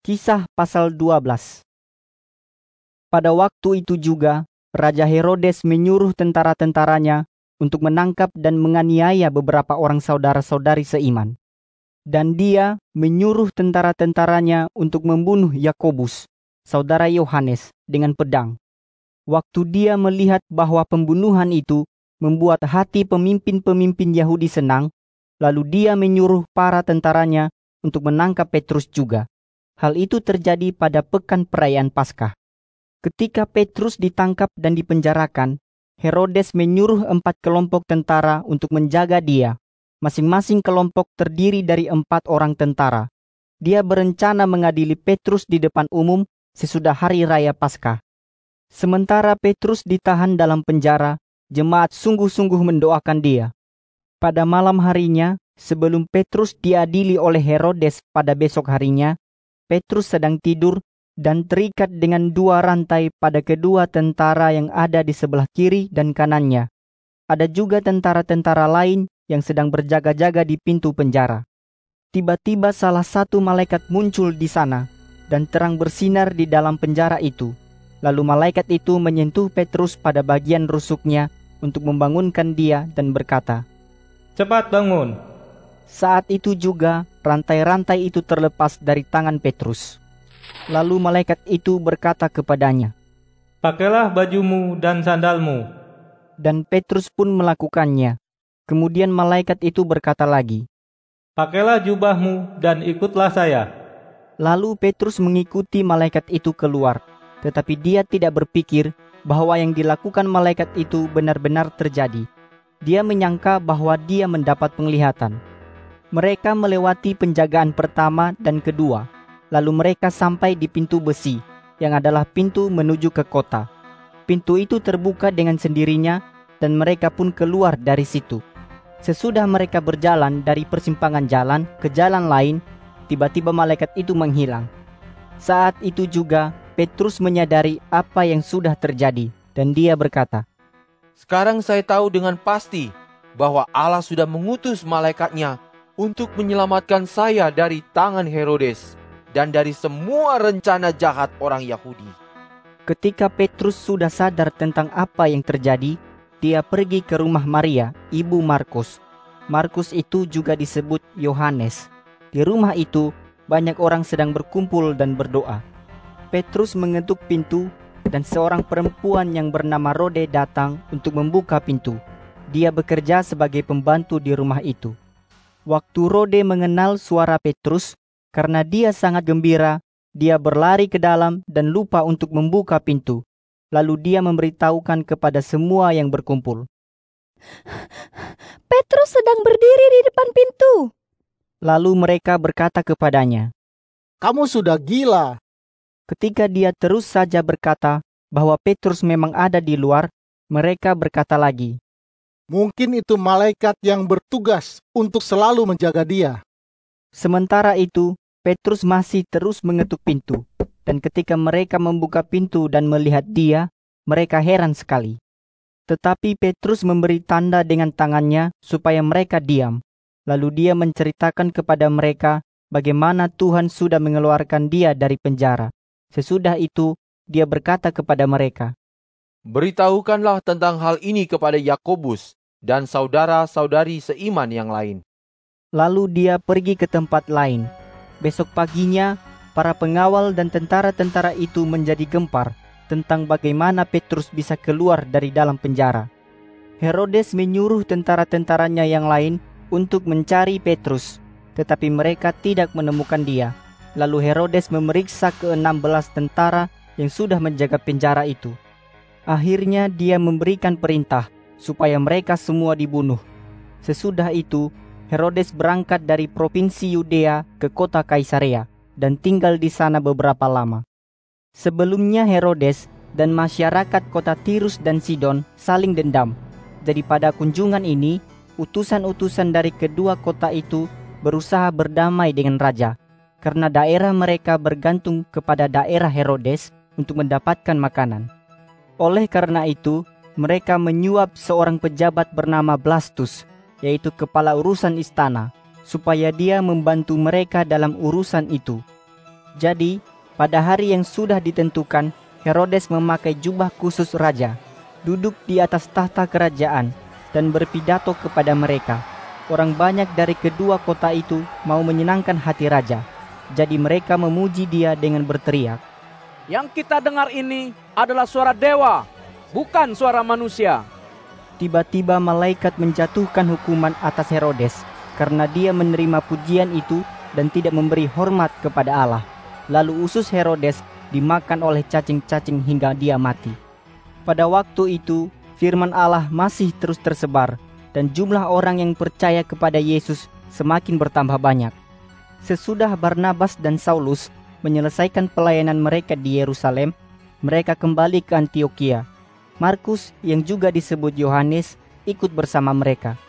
Kisah pasal 12 Pada waktu itu juga, Raja Herodes menyuruh tentara-tentaranya untuk menangkap dan menganiaya beberapa orang saudara-saudari seiman. Dan dia menyuruh tentara-tentaranya untuk membunuh Yakobus, saudara Yohanes, dengan pedang. Waktu dia melihat bahwa pembunuhan itu membuat hati pemimpin-pemimpin Yahudi senang, lalu dia menyuruh para tentaranya untuk menangkap Petrus juga. Hal itu terjadi pada pekan perayaan Paskah. Ketika Petrus ditangkap dan dipenjarakan, Herodes menyuruh empat kelompok tentara untuk menjaga dia. Masing-masing kelompok terdiri dari empat orang tentara. Dia berencana mengadili Petrus di depan umum sesudah hari raya Paskah. Sementara Petrus ditahan dalam penjara, jemaat sungguh-sungguh mendoakan dia. Pada malam harinya, sebelum Petrus diadili oleh Herodes pada besok harinya, Petrus sedang tidur dan terikat dengan dua rantai pada kedua tentara yang ada di sebelah kiri dan kanannya. Ada juga tentara-tentara lain yang sedang berjaga-jaga di pintu penjara. Tiba-tiba salah satu malaikat muncul di sana dan terang bersinar di dalam penjara itu. Lalu malaikat itu menyentuh Petrus pada bagian rusuknya untuk membangunkan dia dan berkata, Cepat bangun. Saat itu juga rantai-rantai itu terlepas dari tangan Petrus. Lalu malaikat itu berkata kepadanya, Pakailah bajumu dan sandalmu. Dan Petrus pun melakukannya. Kemudian malaikat itu berkata lagi, Pakailah jubahmu dan ikutlah saya. Lalu Petrus mengikuti malaikat itu keluar, tetapi dia tidak berpikir bahwa yang dilakukan malaikat itu benar-benar terjadi. Dia menyangka bahwa dia mendapat penglihatan. Mereka melewati penjagaan pertama dan kedua, lalu mereka sampai di pintu besi, yang adalah pintu menuju ke kota. Pintu itu terbuka dengan sendirinya, dan mereka pun keluar dari situ. Sesudah mereka berjalan dari persimpangan jalan ke jalan lain, tiba-tiba malaikat itu menghilang. Saat itu juga Petrus menyadari apa yang sudah terjadi, dan dia berkata, Sekarang saya tahu dengan pasti bahwa Allah sudah mengutus malaikatnya untuk menyelamatkan saya dari tangan Herodes dan dari semua rencana jahat orang Yahudi. Ketika Petrus sudah sadar tentang apa yang terjadi, dia pergi ke rumah Maria, ibu Markus. Markus itu juga disebut Yohanes. Di rumah itu, banyak orang sedang berkumpul dan berdoa. Petrus mengetuk pintu dan seorang perempuan yang bernama Rode datang untuk membuka pintu. Dia bekerja sebagai pembantu di rumah itu. Waktu Rode mengenal suara Petrus, karena dia sangat gembira, dia berlari ke dalam dan lupa untuk membuka pintu. Lalu dia memberitahukan kepada semua yang berkumpul. Petrus sedang berdiri di depan pintu. Lalu mereka berkata kepadanya, Kamu sudah gila. Ketika dia terus saja berkata bahwa Petrus memang ada di luar, mereka berkata lagi, Mungkin itu malaikat yang bertugas untuk selalu menjaga dia. Sementara itu, Petrus masih terus mengetuk pintu, dan ketika mereka membuka pintu dan melihat dia, mereka heran sekali. Tetapi Petrus memberi tanda dengan tangannya supaya mereka diam. Lalu dia menceritakan kepada mereka bagaimana Tuhan sudah mengeluarkan dia dari penjara. Sesudah itu, dia berkata kepada mereka, Beritahukanlah tentang hal ini kepada Yakobus dan saudara-saudari seiman yang lain. Lalu dia pergi ke tempat lain. Besok paginya, para pengawal dan tentara-tentara itu menjadi gempar tentang bagaimana Petrus bisa keluar dari dalam penjara. Herodes menyuruh tentara-tentaranya yang lain untuk mencari Petrus, tetapi mereka tidak menemukan dia. Lalu Herodes memeriksa ke-16 tentara yang sudah menjaga penjara itu. Akhirnya dia memberikan perintah supaya mereka semua dibunuh. Sesudah itu, Herodes berangkat dari provinsi Yudea ke kota Kaisarea dan tinggal di sana beberapa lama. Sebelumnya Herodes dan masyarakat kota Tirus dan Sidon saling dendam. Jadi pada kunjungan ini, utusan-utusan dari kedua kota itu berusaha berdamai dengan raja karena daerah mereka bergantung kepada daerah Herodes untuk mendapatkan makanan. Oleh karena itu, mereka menyuap seorang pejabat bernama Blastus, yaitu kepala urusan istana, supaya dia membantu mereka dalam urusan itu. Jadi, pada hari yang sudah ditentukan, Herodes memakai jubah khusus raja, duduk di atas tahta kerajaan, dan berpidato kepada mereka. Orang banyak dari kedua kota itu mau menyenangkan hati raja. Jadi mereka memuji dia dengan berteriak, Yang kita dengar ini adalah suara dewa, bukan suara manusia. Tiba-tiba malaikat menjatuhkan hukuman atas Herodes karena dia menerima pujian itu dan tidak memberi hormat kepada Allah. Lalu usus Herodes dimakan oleh cacing-cacing hingga dia mati. Pada waktu itu, firman Allah masih terus tersebar dan jumlah orang yang percaya kepada Yesus semakin bertambah banyak. Sesudah Barnabas dan Saulus menyelesaikan pelayanan mereka di Yerusalem, mereka kembali ke Antioquia. Markus yang juga disebut Yohanes ikut bersama mereka.